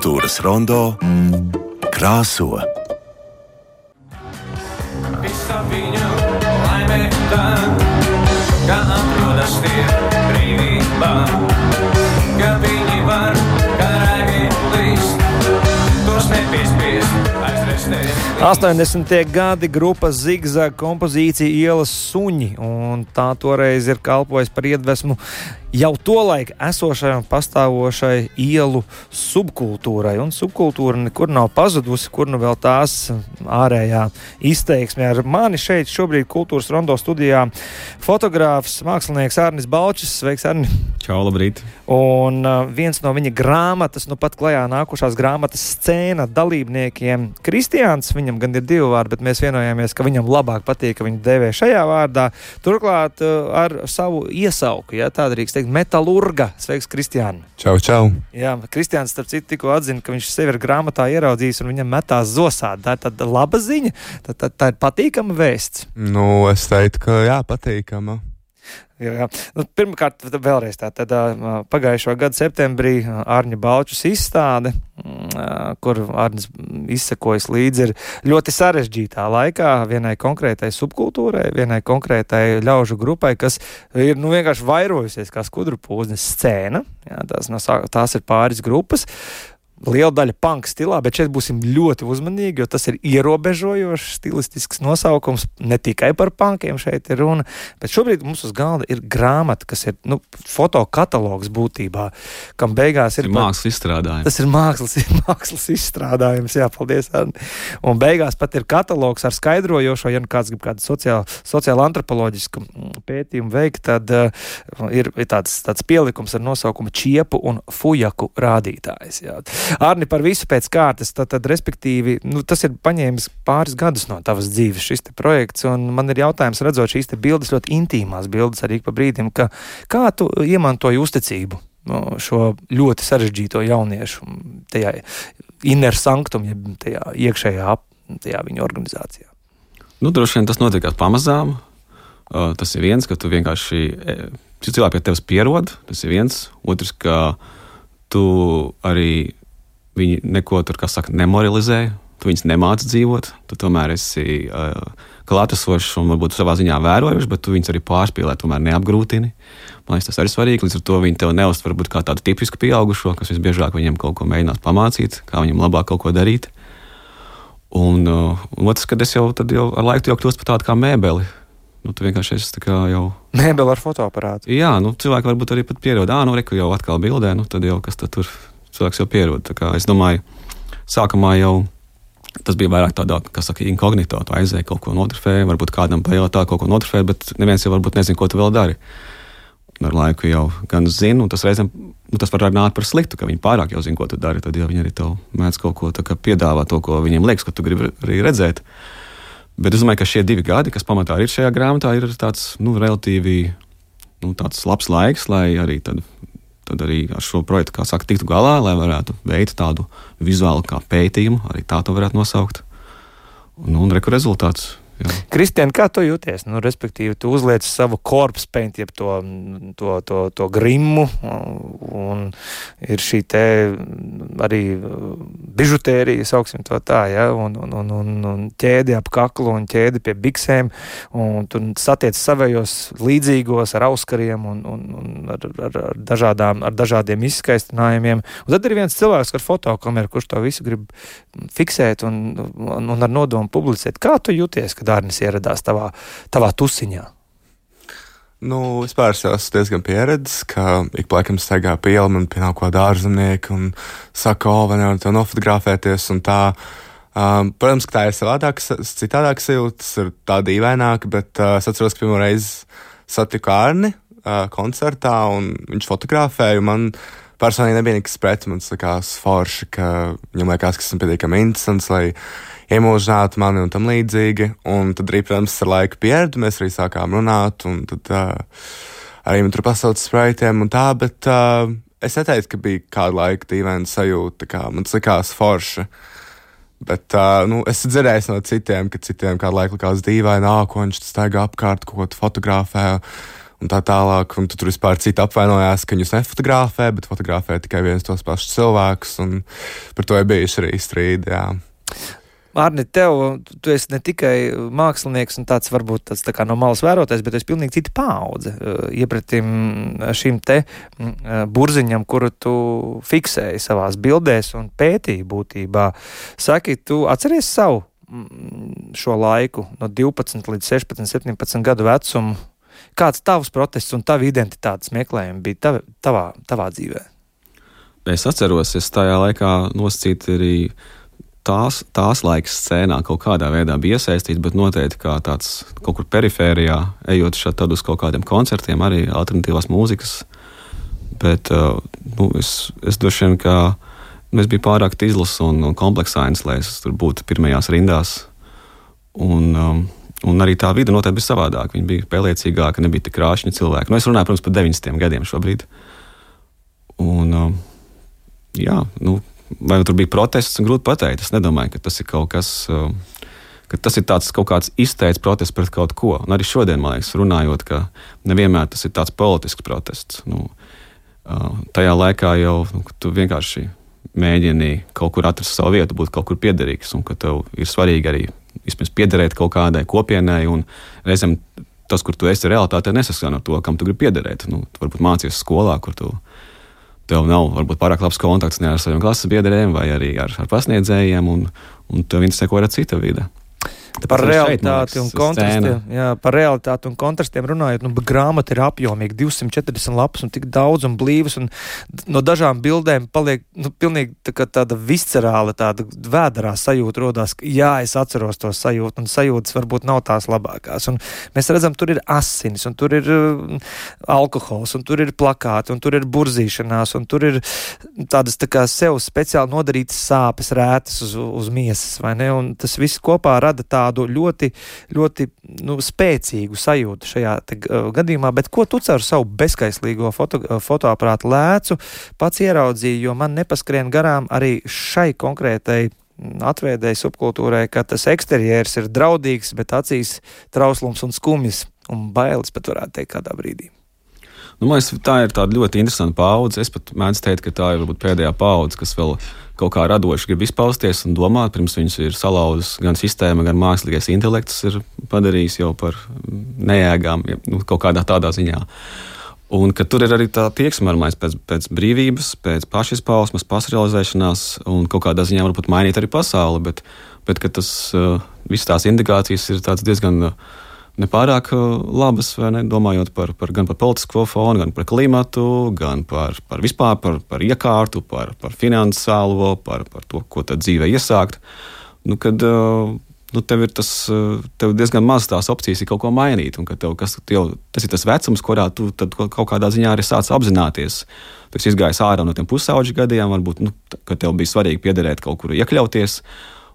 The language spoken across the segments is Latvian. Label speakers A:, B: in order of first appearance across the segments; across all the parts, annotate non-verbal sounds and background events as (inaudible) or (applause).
A: Kultūras rondo krāso.
B: Viņa laime tā, kā atrodas tie brīvībā, ka viņi var karāgi līst, tos nepiespiest aizrestēt.
C: 80. gadi grupas zigzaga kompozīcija ielas suņi, un tā toreiz ir kalpojis par iedvesmu jau tolaik esošai un pastāvošai ielu subkultūrai. Un subkultūra nekur nav pazudusi, kur nu vēl tās ārējā izteiksme. Ar mani šeit šobrīd kultūras rondo studijā fotogrāfs, mākslinieks Arnis Balčis. Sveiks, Arni!
D: Čau, labrīt!
C: Un uh, viens no viņa grāmatas, nu pat klajā nākušās grāmatas scēna dalībniekiem, Kristiāns, viņam gan ir divi vārdi, bet mēs vienojāmies, ka viņam labāk patīk, ka viņu devē šajā vārdā. Turklāt uh, ar savu iesauku, ja tā drīkst teikt, metālurga. Sveiks, Kristiāna!
E: Čau, čau!
C: Jā, Kristiāns, starp citu, tikko atzina, ka viņš sevi ir grāmatā ieraudzījis un viņam metās zosādi. Tā ir tāda laba ziņa, tā, tā, tā ir patīkama vēsts.
E: Nu, es teiktu, ka jā, patīkama.
C: Jā, jā. Nu, pirmkārt, vēlreiz tā, tad pagājušo gadu septembrī Arņa Balčus izstāde, uh, kur Arņas izsekojas līdzi ir ļoti sarežģītā laikā vienai konkrētai subkultūrai, vienai konkrētai ļaužu grupai, kas ir nu, vienkārši vairojusies kā skudru pūznes scēna. Jā, tās, no, tās ir pāris grupas. Liela daļa punk stilā, bet šeit būsim ļoti uzmanīgi, jo tas ir ierobežojošs stilistisks nosaukums. Ne tikai par punkiem šeit ir runa, bet šobrīd mums uz galda ir grāmata, kas ir nu, fotokatalogs būtībā, kam beigās ir
D: Ir mākslas izstrādājums.
C: Tas ir mākslas, (laughs) mākslas izstrādājums, jā, paldies. Arni. Un beigās pat ir katalogs ar skaidrojošo, ja nu kāds grib kādu sociālu, sociālu antropoloģisku mm, pētījumu veikt, tad uh, ir, ir tāds, tāds pielikums ar nosaukumu čiepu un fujaku rādītājs. Jā. Arni par visu pēc kārtas, tad, tad respektīvi, nu, tas ir paņēmis pāris gadus no tavas dzīves šis projekts, un man ir jautājums, redzot šīs bildes, ļoti intīmās bildes arī pa brīdim, ka kā tu iemantoji uzticību? no šo ļoti sarežģīto jauniešu, tajā inner sanctum, jeb tajā iekšējā tajā viņa organizācijā.
D: Nu, droši vien tas notiekās pamazām. Uh, tas ir viens, ka tu vienkārši e, cilvēki pie tevis pierod. Tas ir viens. Otrs, ka tu arī viņi neko tur, kā saka, nemoralizē. Tu viņus nemāci dzīvot. Tu tomēr esi uh, klātesošs un varbūt savā ziņā vērojošs, bet tu viņus arī pārspīlē, tomēr neapgrūtini. Man liekas, tas arī svarīgi. Līdz ar to viņi tev neuztver kā tādu tipisku pieaugušo, kas visbiežāk viņiem kaut ko mēģinās pamācīt, kā viņam labāk kaut ko darīt. Un, uh, otrs, kad es jau, jau ar laiku jau kļūstu par tādu kā mēbeli. Nu, tu vienkārši esi jau.
C: Mēbeli ar fotoaparātu.
D: Jā, nu, cilvēki varbūt arī pat pierod, ah, nu, reku jau atkal bildē, nu, tad jau kas tad tur cilvēks jau pierod. Es domāju, sākumā jau tas bija vairāk tādā, kas saka, inkognito. Tu aizēji kaut ko notrifēji, varbūt kādam pajautā kaut ko notrifēji, bet neviens jau varbūt nezina, ko tu vēl dari. Un ar laiku jau gan zinu, un tas reizēm nu, tas var nākt par sliktu, ka viņi pārāk jau zina, ko tu dari. Tad jau viņi arī tev mēdz kaut ko kā piedāvāt, to, ko viņiem liekas, ka tu gribi arī redzēt. Bet es domāju, ka šie divi gadi, kas pamatā ir šajā grāmatā, ir tāds nu, relatīvi nu, tāds labs laiks, lai arī tad, arī ar šo projektu, kā saka, tiktu galā, lai varētu veikt tādu vizuālu kā pētījumu, arī tā to varētu nosaukt. Un, un reku rezultāts.
C: Kristian, kā tu jūties? Nu, respektīvi, tu uzliec savu korpusu pēņu, jeb to, to, to, to grimmu, un ir šī te arī bižutērija, sauksim to tā, ja, un, un, un, un, un ķēdi ap kaklu un ķēdi pie biksēm, un tu satiec savējos līdzīgos ar auskariem un, un, un ar, ar, ar, dažādām, ar dažādiem izskaistinājumiem. Un tad ir viens cilvēks ar fotokameru, kurš to visu grib fiksēt un, un, un ar nodomu publicēt. Kā tu jūties, kad Dārnis ieradās tavā, tavā tusiņā?
E: Nu, vispār es esmu diezgan pieredzējis, ka ik pa laikam staigā pie ielas un pienāk kaut kāda ārzemnieka un saka, o, vai nevar to nofotografēties un tā. Um, protams, ka tā ir savādāk, citādāk sajūta, tas ir tā dīvaināk, bet uh, es atceros, ka pirmo reizi satiku Ārni uh, koncertā un viņš fotografēja. Man personīgi nebija nekas pret, man likās forši, ka viņam liekas, ka esmu pietiekami interesants, lai iemūžinātu mani un tam līdzīgi. Un tad arī, protams, ar laiku pieredzi mēs arī sākām runāt, un tad uh, arī man tur pasauca spraitiem un tā, bet uh, es neteiktu, ka bija kāda laika dīvaina sajūta, kā man likās forši. Bet uh, nu, es dzirdēju no citiem, ka citiem kādu laiku likās dīvaini, ko viņš staigā apkārt, ko fotografē. un tā tālāk. Un tur vispār citi apvainojās, ka viņus nefotografē, bet fotografē tikai viens tos pašus cilvēkus. Par to ir bijuši arī strīdi. Jā.
C: Arni, tev, tu esi ne tikai mākslinieks un tāds varbūt tāds tā kā no malas vērotājs, bet esi pilnīgi cita paudze. Iepratim šim te burziņam, kuru tu fiksēji savās bildēs un pētīji būtībā. Saki, tu atceries savu šo laiku no 12 līdz 16, 17 gadu vecumu. Kāds tavs protests un tava identitātes meklējumi bija tav, tavā, tavā dzīvē?
D: Es atceros, es tajā laikā nosacītu arī tās, tās laikas scēnā kaut kādā veidā bija iesaistīts, bet noteikti kā tāds kaut kur perifērijā, ejot šeit uz kaut kādiem koncertiem, arī alternatīvās mūzikas. Bet uh, nu, es, es droši vien kā nu, es biju pārāk izlas un, un kompleksains, lai es tur būtu pirmajās rindās. Un, um, un arī tā vide noteikti bija savādāka. Viņa bija pēliecīgāka, nebija tik krāšņa cilvēka. Nu, es runāju, protams, par 90 gadiem šobrīd. Un, um, jā, nu, vai tur bija protests, grūti pateikt. Es nedomāju, ka tas ir kaut kas. Uh, tas ir tāds kaut kāds izteikts protests pret kaut ko. Un arī šodien, man liekas, runājot, ka nevienmēr tas ir tāds politisks protests. Nu, uh, tajā laikā jau nu, tu vienkārši mēģini kaut kur atrast savu vietu, būt kaut kur piederīgs, un ka tev ir svarīgi arī vismaz piederēt kaut kādai kopienai. Reizēm tas, kur tu esi realitātē, nesaskan ar to, kam tu gribi piederēt. Nu, tu varbūt mācies skolā, kur tu tev nav varbūt pārāk labs kontakts ne ar saviem klases biedriem vai arī ar, ar pasniedzējiem, un, un tev interesē, ko ir cita vide.
C: Par realitāti, un kontrastiem, jā, par realitāti un kontrastiem runājot, nu, grāmata ir apjomīga, 240 lapas un tik daudz un blīvas, un no dažām bildēm paliek nu, pilnīgi tā tāda viscerāla, tāda vēdarā sajūta rodās, ka jā, es atceros to sajūtu, un sajūtas varbūt nav tās labākās. Un mēs redzam, tur ir asinis, un tur ir uh, alkohols, un tur ir plakāti, un tur ir burzīšanās, un tur ir tādas tā kā sev speciāli nodarītas sāpes rētas uz, uz miesas, vai ne? Un tas viss kopā rada tādu tādu ļoti, ļoti nu, spēcīgu sajūtu šajā te, uh, gadījumā, bet ko tu caur savu bezskaislīgo foto, uh, fotoaparātu lēcu pats ieraudzīji, jo man nepaskrien garām arī šai konkrētai mm, atvēdēji subkultūrai, ka tas eksterjers ir draudīgs, bet acīs trauslums un skumjas un bailes pat varētu teikt kādā brīdī.
D: Nu, man liekas, tā ir tāda ļoti interesanta paudze. Es pat mēdzu teikt, ka tā ir varbūt pēdējā paudze, kas vēl kaut kā radoši grib izpausties un domāt, pirms viņus ir salauzis gan sistēma, gan mākslīgais intelekts, ir padarījis jau par nejēgām, nu, kaut kādā tādā ziņā. Un ka tur ir arī tā tieksme pēc, pēc brīvības, pēc pašizpausmes, pašrealizēšanās un kaut kādā ziņā varbūt mainīt arī pasauli, bet, bet tas, uh, visas tās indikācijas ir diezgan uh, nepārāk uh, labas, ne, domājot par, par, gan par politisko fonu, gan par klimatu, gan par, par vispār par, par iekārtu, par, par finansiālo, par, par to, ko tad dzīvē iesākt. Nu, kad, uh, nu, tev ir tas, uh, tev diezgan maz tās opcijas, ir kaut ko mainīt. Tev, kas, tev, tas ir tas vecums, kurā tu kaut kādā ziņā arī sāc apzināties. Tu esi izgājis ārā no tiem pusauģu gadiem, varbūt, nu, tev bija svarīgi piederēt kaut kur iekļauties.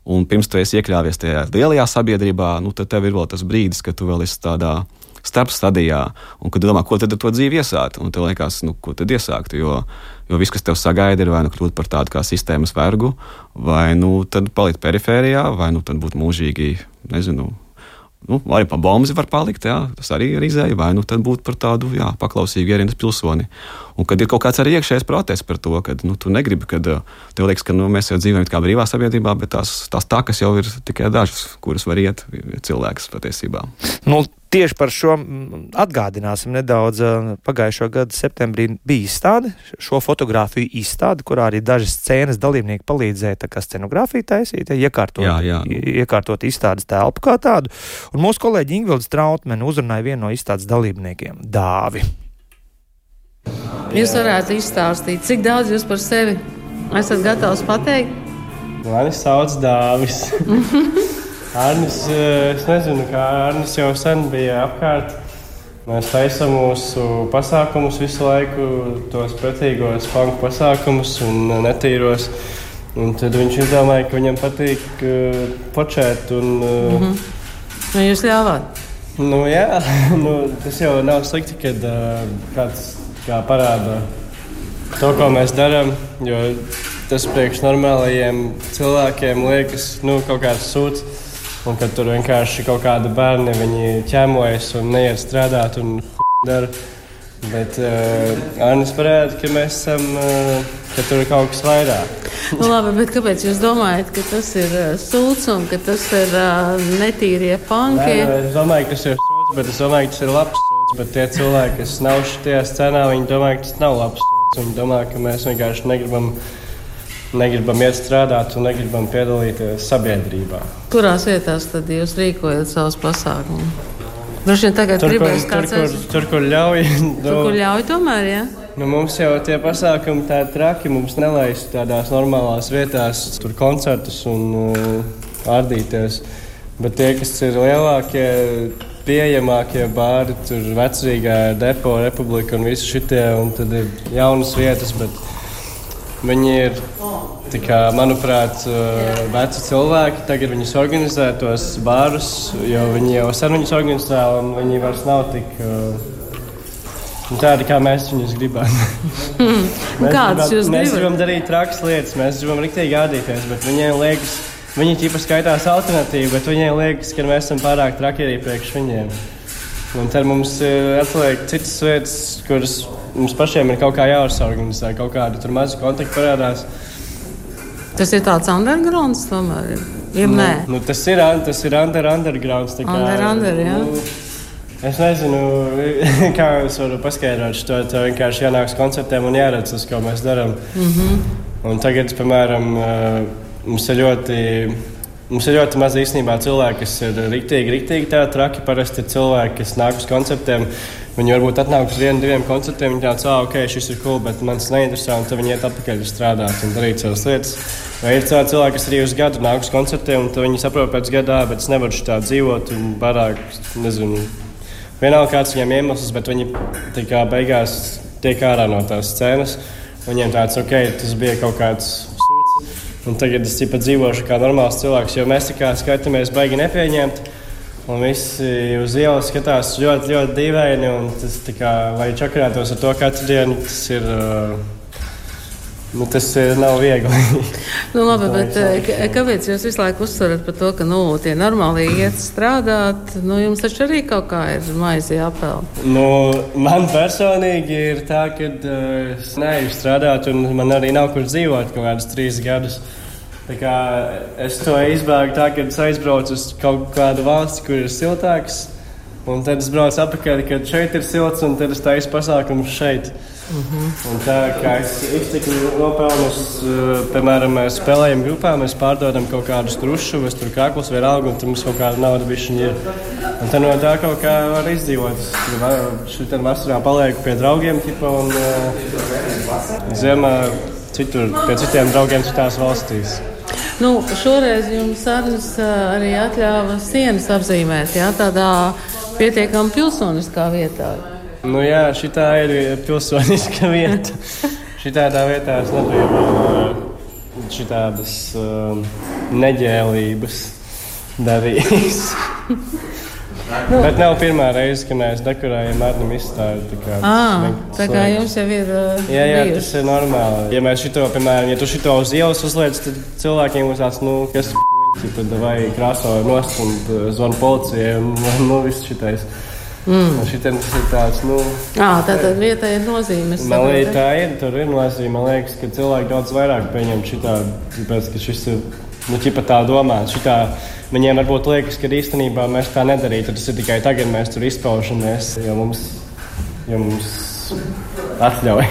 D: Un pirms tu esi iekļāvies tajā lielajā sabiedrībā, nu, tad tev ir vēl tas brīdis, kad tu vēl esi tādā starpstadijā, un kad domā, ko tad ar to dzīvi iesākt. Un tev liekas, nu, ko tad iesākt. Jo, jo viss, kas tev sagaida, ir vai nu kļūt par tādu kā sistēmas vergu, vai nu tad palikt perifērijā, vai nu tad būt mūžīgi, nezinu, nu, arī pa bombu var palikt. Jā, tas arī ir izēja, vai nu tad būt par tādu jā, paklausīgu ierindas pilsoni. Un kad ir kaut kāds arī iekšējs protests par to, ka nu, tu negribi, kad tev liekas, ka nu, mēs jau dzīvojam kā brīvā sabiedrībā, bet tās, tās takas jau ir tikai dažas, kuras var iet cilvēks patiesībā.
C: Nu, tieši par šo atgādināsim nedaudz. Pagājušo gadu septembrī bija izstāde, šo fotografiju izstāde, kurā arī daži scēnas dalībnieki palīdzēja scenogrāfiju taisīt, iekārtot, jā, jā. iekārtot izstādes telpu kā tādu. Un mūsu kolēģi Ingvilds Trautmeni uzrunāja vienu no izstādes dalībniekiem - Dāvi.
F: Jūs varētu izstāstīt, cik daudz jūs par sevi esat gatavs pateikt?
G: Mani sauc Dāvis. (laughs) Arnis, eh, es nezinu, kā Arnis jau sen bija apkārt. Mēs taisām mūsu pasākumus visu laiku, tos pretīgos funku pasākumus un netīros. Un tad viņš izdomāja, ka viņam patīk uh, počēt. Un, uh, mm -hmm.
F: Vai jūs ļāvāt?
G: Nu, jā, (laughs) nu, tas jau nav slikti, kad uh, kāds kā parāda to, ko mēs darām. Jo tas priekš normālajiem cilvēkiem liekas nu, kaut kāds sūds. Un kad tur vienkārši kaut kādi bērni ķēmojas un neiet strādāt un dara. Bet uh, Arnēs parāda, ka mēs esam, uh, ka tur ir kaut kas vairāk.
F: Nu, labi, bet kāpēc jūs domājat, ka tas ir uh, sūds un ka tas ir uh, netīrie
G: Nē,
F: panki?
G: nu, es domāju, ka tas ir sūds, bet es domāju, ka tas ir labs sūds. Bet tie cilvēki, kas nav šajā scenā, viņi domā, ka tas nav labs sūds. Viņi domā, ka mēs vienkārši negribam, negribam iet strādāt un negribam piedalīties sabiedrībā.
F: Kurās vietās tad jūs rīkojat savus pasākumus? Droši vien tagad
G: Tur,
F: gribēs kāds
G: kur,
F: aiz-
G: tur, kur ļauj. (laughs)
F: tur, kur ļauj tomēr, jā?
G: Nu, mums jau tie pasākumi tādi traki, mums nelaiž tādās normālās vietās, tur koncertus un uh, ārdīties. Bet tie, kas ir lielākie, pieejamākie bāri, tur vecrīgā depo, republika un visi šitie, un tad ir jaunas vietas, bet viņi ir, kā, manuprāt, uh, veci cilvēki. Tagad viņus organizē tos bārus, jo viņi jau sen viņus organizē, un viņi vairs nav tik... Uh, Nu, Tādi kā mēs viņus gribam. (laughs)
F: Un Kādas jūs
G: mēs
F: gribat?
G: gribam darīt trakas lietas, mēs gribam rīktīgi gādīties, bet viņiem liekas, viņi ķipa skaitās alternatīva, bet viņiem liekas, ka mēs esam pārāk traki arī priekš viņiem. Un tad mums ir atliek citas lietas, kuras mums pašiem ir kaut kā jāorganizē, kaut kādi tur mazi kontakti parādās.
F: Tas ir tāds undergrounds tomēr. ir? Nē,
G: Nu, tas ir, tas ir under, undergrounds. kā,
F: Under, under, jā.
G: nu, Es nezinu, (laughs) kā es varu paskaidrot šo. Tev vienkārši jānāk uz koncertiem un jāredz, tas, ko mēs darām. Mm -hmm. Un tagad, piemēram, eh, mums ir ļoti. Mums ir ļoti maz īstenībā cilvēki, kas ir rīktīgi, rīktīgi tādi traki. Parasti ir cilvēki, kas nāk uz koncertiem. Viņi varbūt atnāk uz vienu, diviem koncertiem. Viņi tāds, ah, ok, šis ir cool, bet man tas neinteresē. Un tad viņi iet atpakaļ strādāt un darīt savas lietas. Vai ir cilvēki, kas arī uz gadu nāk uz koncertiem, un viņi saprot pēc gada, "Ā, bet es nevaru šitā dzīvot un pārāk, nezinu, Vienalga, kāds viņiem iemesls, bet viņi kā beigās tiek ārā no tās scēnas. Viņiem tāds, ok, tas bija kaut kāds. Un tagad es tikai dzīvošu kā normāls cilvēks, jo mēs tā kā skatāmies baigi nepieņemt. Un visi uz ielas skatās ļoti, ļoti dīvaini. Tas, kā, lai čakarētos ar to katru dienu, tas ir. Uh, nu, tas ir, nav viegli. (laughs)
F: nu, labi, bet eh, kāpēc jūs visu laiku uzsverat par to, ka nu, tie normāli iet strādāt? Nu, jums taču arī kaut kā ir maize jāpelnā.
G: Nu, man personīgi ir tā, ka uh, es neeju strādāt, un man arī nav kur dzīvot kaut kādus trīs gadus. Es to izbēgu tā, ka es aizbraucu uz kaut kādu valsti, kur ir siltāks. Un tad es braucu atpakaļ, kad šeit ir silts, un tad es taisu pasākumus šeit. Uh -huh. Un tā kā es iztiku nopelnus, uh, piemēram, mēs spēlējam grupā, mēs pārdodam kaut kādus trušus, tur kāklus vai algu, un tur mums kaut kāda nauda bišķiņa ir. Un tad no tā kaut kā var izdzīvot. Šitā vasarā palieku pie draugiem, tipa, un uh, ziemā citur, pie citiem draugiem citās valstīs.
F: Nu, šoreiz jums Arnis ā, arī atļāva sienas apzīmēt, jā, tādā pietiekami pilsoniskā vietā.
G: Nu, jā, šī ir pilsoniska (laughs) vieta. Šitādā vietā es nebiju šitādas uh, neģēlības darījis. (laughs) Bet nav pirmā reize, kad mēs dekorējam ar izstādi. Tā kā,
F: À, tā kā jums jau ir. ā,
G: Jā, jā,
F: bijuši.
G: tas ir normāli. Ja mēs šito, piemēram, ja tu šito uz ielas uzliec, tad cilvēkiem būs tāds, nu, kas (laughs) ir tad vai krāso nost un uh, zvanu policijai un nu, viss šitais. Mm. Šitiem tas ir tāds, nu,
F: À, tā tad vieta ir nozīme.
G: Man liekas, tā ir. Tur ir nozīme. Man liekas, ka cilvēki daudz vairāk pieņem šitā, tāpēc, ka šis ir nu, ķipa tā domāts. Šitā, viņiem varbūt liekas, ka īstenībā mēs tā nedarītu. Tas ir tikai tagad, mēs tur izpaužamies, jo mums, jo mums atļauj.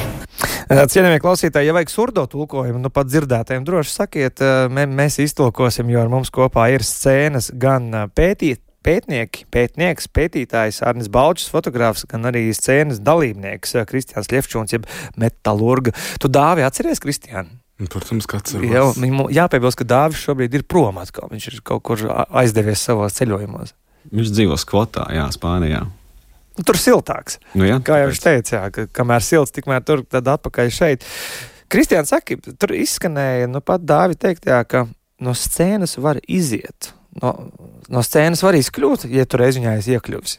C: Cienījamie klausītāji, ja vajag surdo tulkojumu, nu pat dzirdētājiem droši sakiet, mē, mēs iztulkosim, jo ar mums kopā ir scēnas gan pētīt. Pētnieki, pētnieks, pētītājs Arnis Balčs, fotogrāfs, gan arī scēnas dalībnieks eh, Kristians Lefčons, jeb metalurga. Tu dāvi atceries, Kristiāna?
E: Un, Protams, kāds ir.
C: Jā, jāpiebilst, ka Dāvis šobrīd ir prom atkal. Viņš ir kaut kur aizdevies savos ceļojumos.
D: Viņš dzīvo skvotā, jā, Spānijā.
C: Nu, tur siltāks.
D: Nu, jā,
C: Kā jau viņš teica, jā, ka kamēr silts, tikmēr tur, tad atpakaļ šeit. Kristiāns saka, tur izskanēja, nu pat Dāvi teikt, jā, ka no scēnas var iziet. No, no scēnas var izkļūt, ja tur reiz viņā esi iekļuvusi.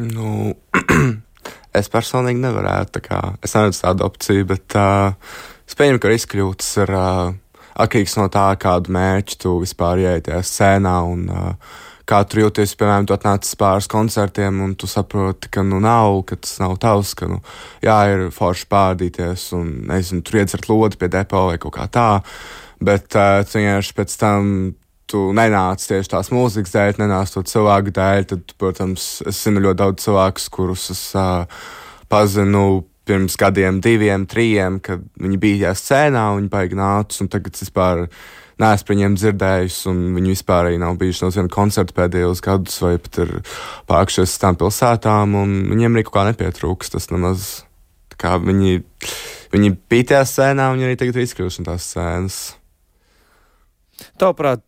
E: Nu, (clears throat) es personīgi nevarētu. kā, Es neredzu tādu opciju, bet uh, es pieņemu, ka izkļūtas ir uh, atkarīgs no tā, kādu mērķu tu vispār tajā scēnā un uh, kā tu jūties, piemēram, tu atnāc pāris koncertiem, un tu saproti, ka nu nav, ka tas nav tavs, ka, nu, jā, ir forši pārdīties, un, nezinu, tur iedzert lodi pie depo vai kaut kā tā, bet uh, tu vienkārši pēc tam tu nenāc tieši tās mūzikas dēļ, nenāc to cilvēku dēļ, tad, protams, es zinu ļoti daudz cilvēkus, kurus es uh, pazinu pirms gadiem, diviem, trim, kad viņi bija tajā scēnā, un viņi baigi un tagad es vispār neesmu par viņiem dzirdējis, un viņi vispār nav bijuši no viena koncerta pēdējos gadus, vai pat ir pārākšies uz tām pilsētām, un viņiem arī kaut kā nepietrūks. Tas nemaz kā viņi, viņi bija tajā scēnā, viņi arī tagad ir izkļuvuši no tās scēnas.
C: Tavuprāt,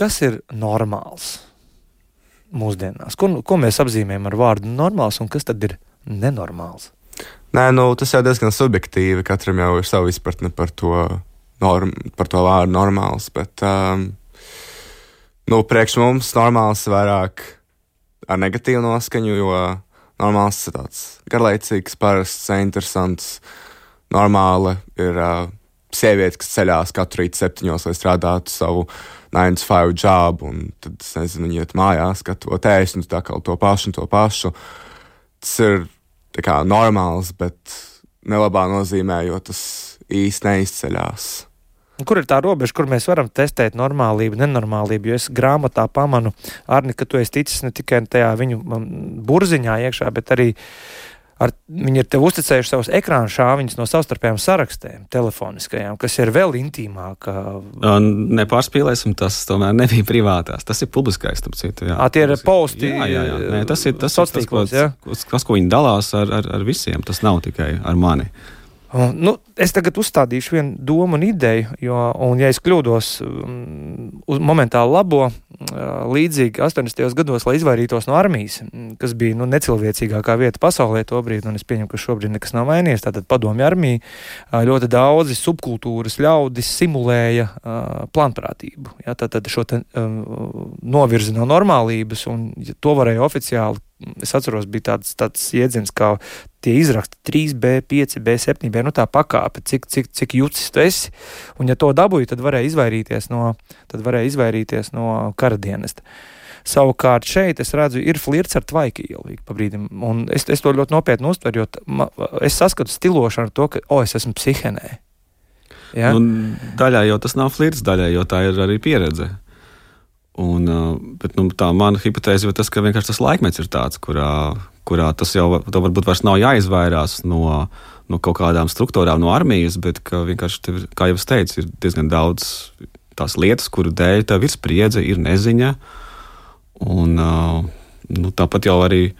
C: kas ir normāls mūsdienās? Ko, ko mēs apzīmējam ar vārdu normāls, un kas tad ir nenormāls?
E: Nē, nu, tas jau diezgan subjektīvi. Katram jau ir sava izpratne par to, norm, par to vārdu normāls. Bet, um, nu, priekš mums normāls ir vairāk ar negatīvu noskaņu, jo normāls ir tāds garlaicīgs, parasts, interesants. Normāla ir uh, sieviete, kas ceļās katru rītu septiņos, lai strādātu savu 9 to 5 jobu, un tad, es nezinu, viņi iet mājās, gatavot ēst, un tā kā to pašu un to pašu. Tas ir tā kā normāls, bet nelabā nozīmē, jo tas īsti neizceļās.
C: Kur ir tā robeža, kur mēs varam testēt normālību, nenormālību? Jo es grāmatā pamanu, Arni, ka tu esi ticis ne tikai tajā viņu burziņā iekšā, bet arī ar, viņi ir tev uzticējuši savus ekrāna šāviņus no savstarpējām sarakstiem, telefoniskajām, kas ir vēl intīmāk.
D: Nepārspīlēsim, tas tomēr nebija privātās. Tas ir publiskais, starp citu. Jā,
C: à, tie ir posti.
D: Jā, jā, jā. Nē, tas ir tas, tas, tas, ko, tas, ko viņi dalās ar, ar, ar visiem. Tas nav tikai ar mani.
C: Nu, es tagad uzstādīšu vienu domu un ideju, jo, un, ja es kļūdos, uz momentāli labo, līdzīgi 80. gados, lai izvairītos no armijas, kas bija nu, necilvēcīgākā vieta pasaulē to brīdi, un es pieņemu, ka šobrīd nekas nav mainījies. Tātad padomju armija ļoti daudzi subkultūras ļaudis simulēja uh, plānprātību. Ja, tātad šo te, uh, novirzi no normālības, un ja to varēja oficiāli es atceros, bija tāds, tāds jēdziens, kā tie izraksti 3B, 5B, 7B, nu tā pakāpe, cik, cik, cik jucis tu esi. Un ja to dabūji, tad varēja izvairīties no, tad varēja izvairīties no kara dienesta. Savukārt šeit es redzu, ir flirts ar tvaiki ielu pa brīdim. Un es, es to ļoti nopietni uztveru, jo ma, es saskatu stilošanu ar to, ka, o, es esmu psihenē.
D: Ja? Nu, daļai jau tas nav flirts, daļai jau tā ir arī pieredze. Un, bet, nu, tā mana hipotēze ir tas, ka vienkārši tas laikmets ir tāds, kurā, kurā tas jau varbūt vairs nav jāizvairās no, no kaut kādām struktūrām, no armijas, bet vienkārši, tev, kā jau es teicu, ir diezgan daudz tās lietas, kuru dēļ tev ir spriedze, ir neziņa. Un, nu, tāpat jau arī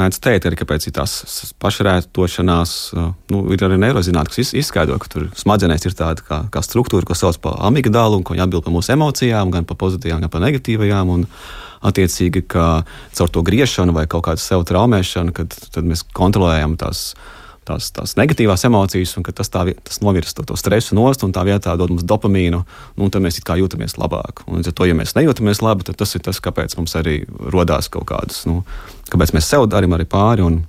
D: mēdz teikt, arī, kāpēc ir tās pašrētošanās, nu, ir arī neirozinātnes, kas izskaidro, ka tur smadzenēs ir tāda kā, kā struktūra, ko sauc par amigdālu, un ko atbild par mūsu emocijām, gan par pozitīvām, gan par negatīvajām. Un, attiecīgi, ka caur to griešanu vai kaut kādu sev traumēšanu, kad mēs kontrolējam tās tās, tās negatīvās emocijas, un tas, tā, tas novirza to, to stresu nost, un tā vietā dod mums dopamīnu, nu, un tad mēs jūtamies labāk. Un, ja, to, ja mēs nejūtamies labi, tad tas ir tas, kāpēc mums arī radās kaut kādas, nu, kāpēc mēs sev darām arī pāri. Un,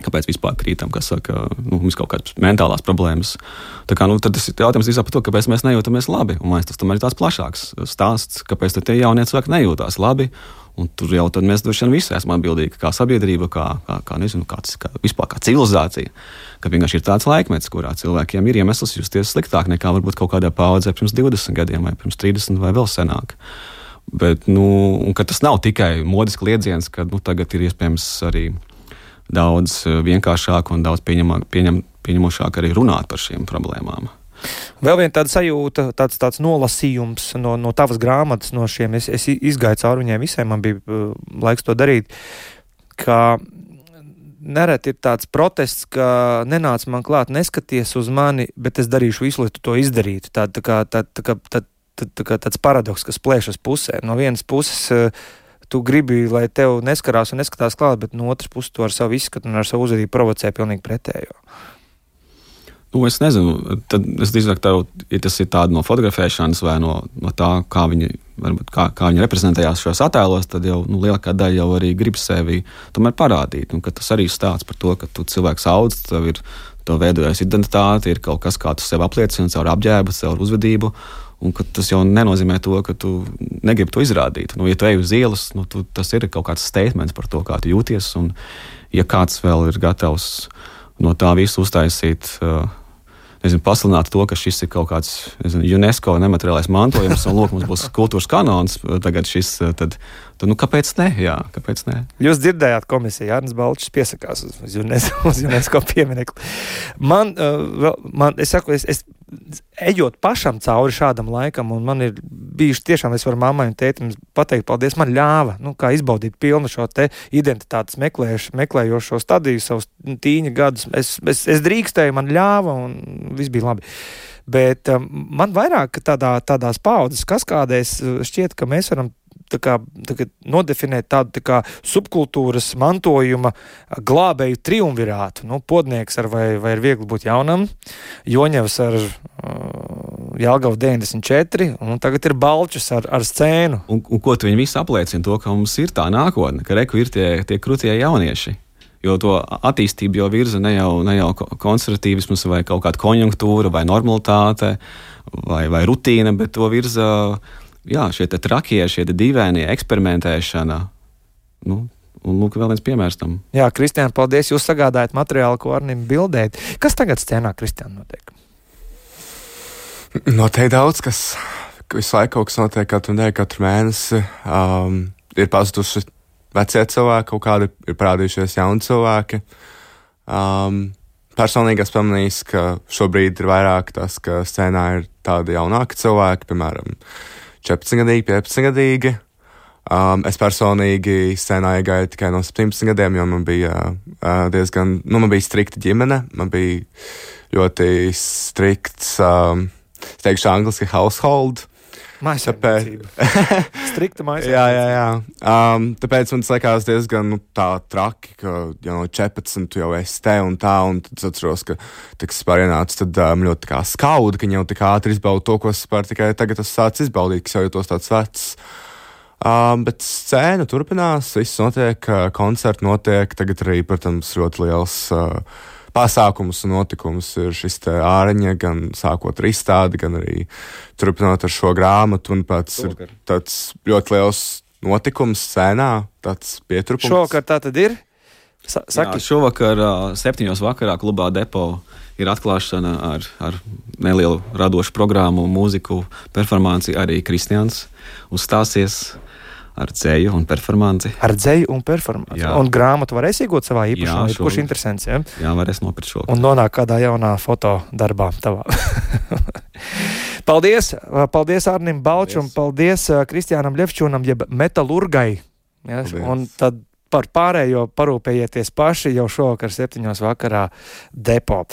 D: Kāpēc vispār krītam, kas saka, nu, mums kaut kādas mentālās problēmas. Tā kā, nu, tas ir jautājums drīzāk par to, kāpēc mēs nejūtamies labi. Un man tas tomēr ir tāds plašāks stāsts, kāpēc tie jaunie cilvēki nejūtās labi. Un tur jau mēs droši vien visi esam atbildīgi, kā sabiedrība, kā, kā, kā, nezinu, kāds, kā vispār kā civilizācija. Ka vienkārši ir tāds laikmets, kurā cilvēkiem ir iemesls justies sliktāk nekā varbūt kaut kādā paudzē pirms 20 gadiem, vai pirms 30 vai vēl senāk. Bet nu, tas nav tikai modisks kliedziens, ka nu, tagad ir iespējams arī daudz eh, vienkāršāk un daudz pieņemam, pieņem, pieņemošāk arī runāt par šīm problēmām.
C: Vēl viena tāda sajūta, tāds, tāds nolasījums no, no tavas grāmatas, no šiem. Es, es izgāju cauri viņiem visiem, man bija uh, laiks to darīt. Ka nereti ir tāds protests, ka nenāc man klāt, neskaties uz mani, bet es darīšu visu, lai tu to izdarītu. Tā, tā kā, tā, tā, tā, tā, tā kā tāds paradoks, kas plēšas pusē. No vienas puses. Uh, tu gribi, lai tev neskarās un neskatās klāt, bet no otras puses tu ar savu izskatu un ar savu uzvedību provocē pilnīgi pretējo.
D: Nu, es nezinu, tad es drīzāk tev, ja tas ir tāds no fotografēšanas vai no, no tā, kā viņi, varbūt, kā, kā viņi reprezentējās šajos attēlos, tad jau nu, lielākā daļa jau arī grib sevi parādīt. Un, tas arī stāsta par to, ka tu cilvēks audz, tev ir veidojas identitāte, ir kaut kas, kā tu sevi apliecini caur apģērbu, caur uzvedību. Un tas jau nenozīmē to, ka tu negribi to izrādīt. Nu, ja tu ej uz ielas, nu, tu, tas ir kaut kāds statements par to, kā tu jūties. Un, ja kāds vēl ir gatavs no tā visu uztaisīt uh, nezinu, pasludināt to, ka šis ir kaut kāds nezinu, UNESCO nemateriālais mantojums, un lūk, mums būs kultūras kanons. Tagad šis, tad, tad nu, kāpēc ne? Jā, kāpēc ne?
C: Jūs dzirdējāt, komisija Jānis Balčs piesakās uz UNESCO, uz UNESCO pieminekli. Man, uh, man, es saku, es, es ejot pašam cauri šādam laikam, un man ir bijuši tiešām, es varu mammai un tētim pateikt, paldies, man ļāva, nu, izbaudīt pilnu šo te identitātes meklēš, meklējošo stadiju, savus tīņa gadus. Es, es, es drīkstēju, man ļāva, un viss bija labi. Bet um, man vairāk tādā, tādās paudzes kaskādēs šķiet, ka mēs varam tā kā, tā kā nodefinēt tādu tā kā, subkultūras mantojuma glābēju triumvirātu. Nu, podnieks ar vai, vai ir viegli būt jaunam, Joņevs ar uh, Jālgavu 94, un tagad ir Balčus ar, ar scēnu.
D: Un, un ko viņi visi apliecina? To, ka mums ir tā nākotne, ka reku ir tie, tie krūtie jaunieši. Jo to attīstību jau virza ne jau, ne jau konservatīvisms, vai kaut kāda konjunktūra, vai normalitāte, vai, vai rutīna, bet to virza jā, šie trakie, šie dīvainie eksperimentēšana. Nu, Un lūk, vēl viens piemērs tam.
C: Jā, Kristiāna, paldies. Jūs sagādājat materiālu, ko Arnim bildēt. Kas tagad scēnā, Kristiāna, notiek?
E: Noteikti daudz, kas visu laiku kaut kas notiek katru nedēļu, katru mēnesi. Um, ir pazuduši vecie cilvēki, kaut kādi ir parādījušies jauni cilvēki. Um, personīgi es pamanīju, ka šobrīd ir vairāk tas, ka scēnā ir tādi jaunāki cilvēki, piemēram, 14 gadīgi, 15 gadīgi. Um, es personīgi scenā iegāju tikai no 17 gadiem, jo man bija uh, diezgan, nu, man bija strikta ģimene, man bija ļoti strikts, um, es teikšu, angliski household.
C: Mājasemniecība. (laughs) Strikta mājasemniecība.
E: jā, jā, jā. Um, tāpēc man liekas diezgan nu, tā traki, ka jau no 14 tu jau esi te un tā, un tad es atceros, ka tiks pārienāts, tad um, ļoti kā skauda, ka jau tik ātri izbaudu to, ko es pār tikai tagad esmu sācis izbaudīt, kas jau jūtos tāds vecs. Um, bet scēna turpinās, viss notiek, koncerti notiek. Tagad arī, protams, ļoti liels uh, pasākums un notikums ir šis āriņa, gan sākot ar izstādi, gan arī turpinot ar šo grāmatu. Un pats Šovakar. ir tāds ļoti liels notikums scēnā, tāds pieturpums.
C: Šovakar tā tad ir?
D: Sa saki. Jā, šovakar, septiņos vakarā, klubā Depo ir atklāšana ar, ar nelielu radošu programmu, mūziku, performanci. Arī Kristians uzstāsies ar dzēju un performanci.
C: Ar dzēju un performanci. Jā. Un grāmatu varēs iegūt savā īpašumā, šo... kurš interesants. Ja?
D: Jā, varēs nopirkt šo.
C: Un nonāk kādā jaunā fotodarbā tavā. (laughs) paldies! Paldies Arnim Balčam, paldies, paldies Kristiānam Ļevčūnam, jeb metalurgai. Ja? Un tad par pārējo parūpējieties paši jau šovakar, septiņos vakarā depo.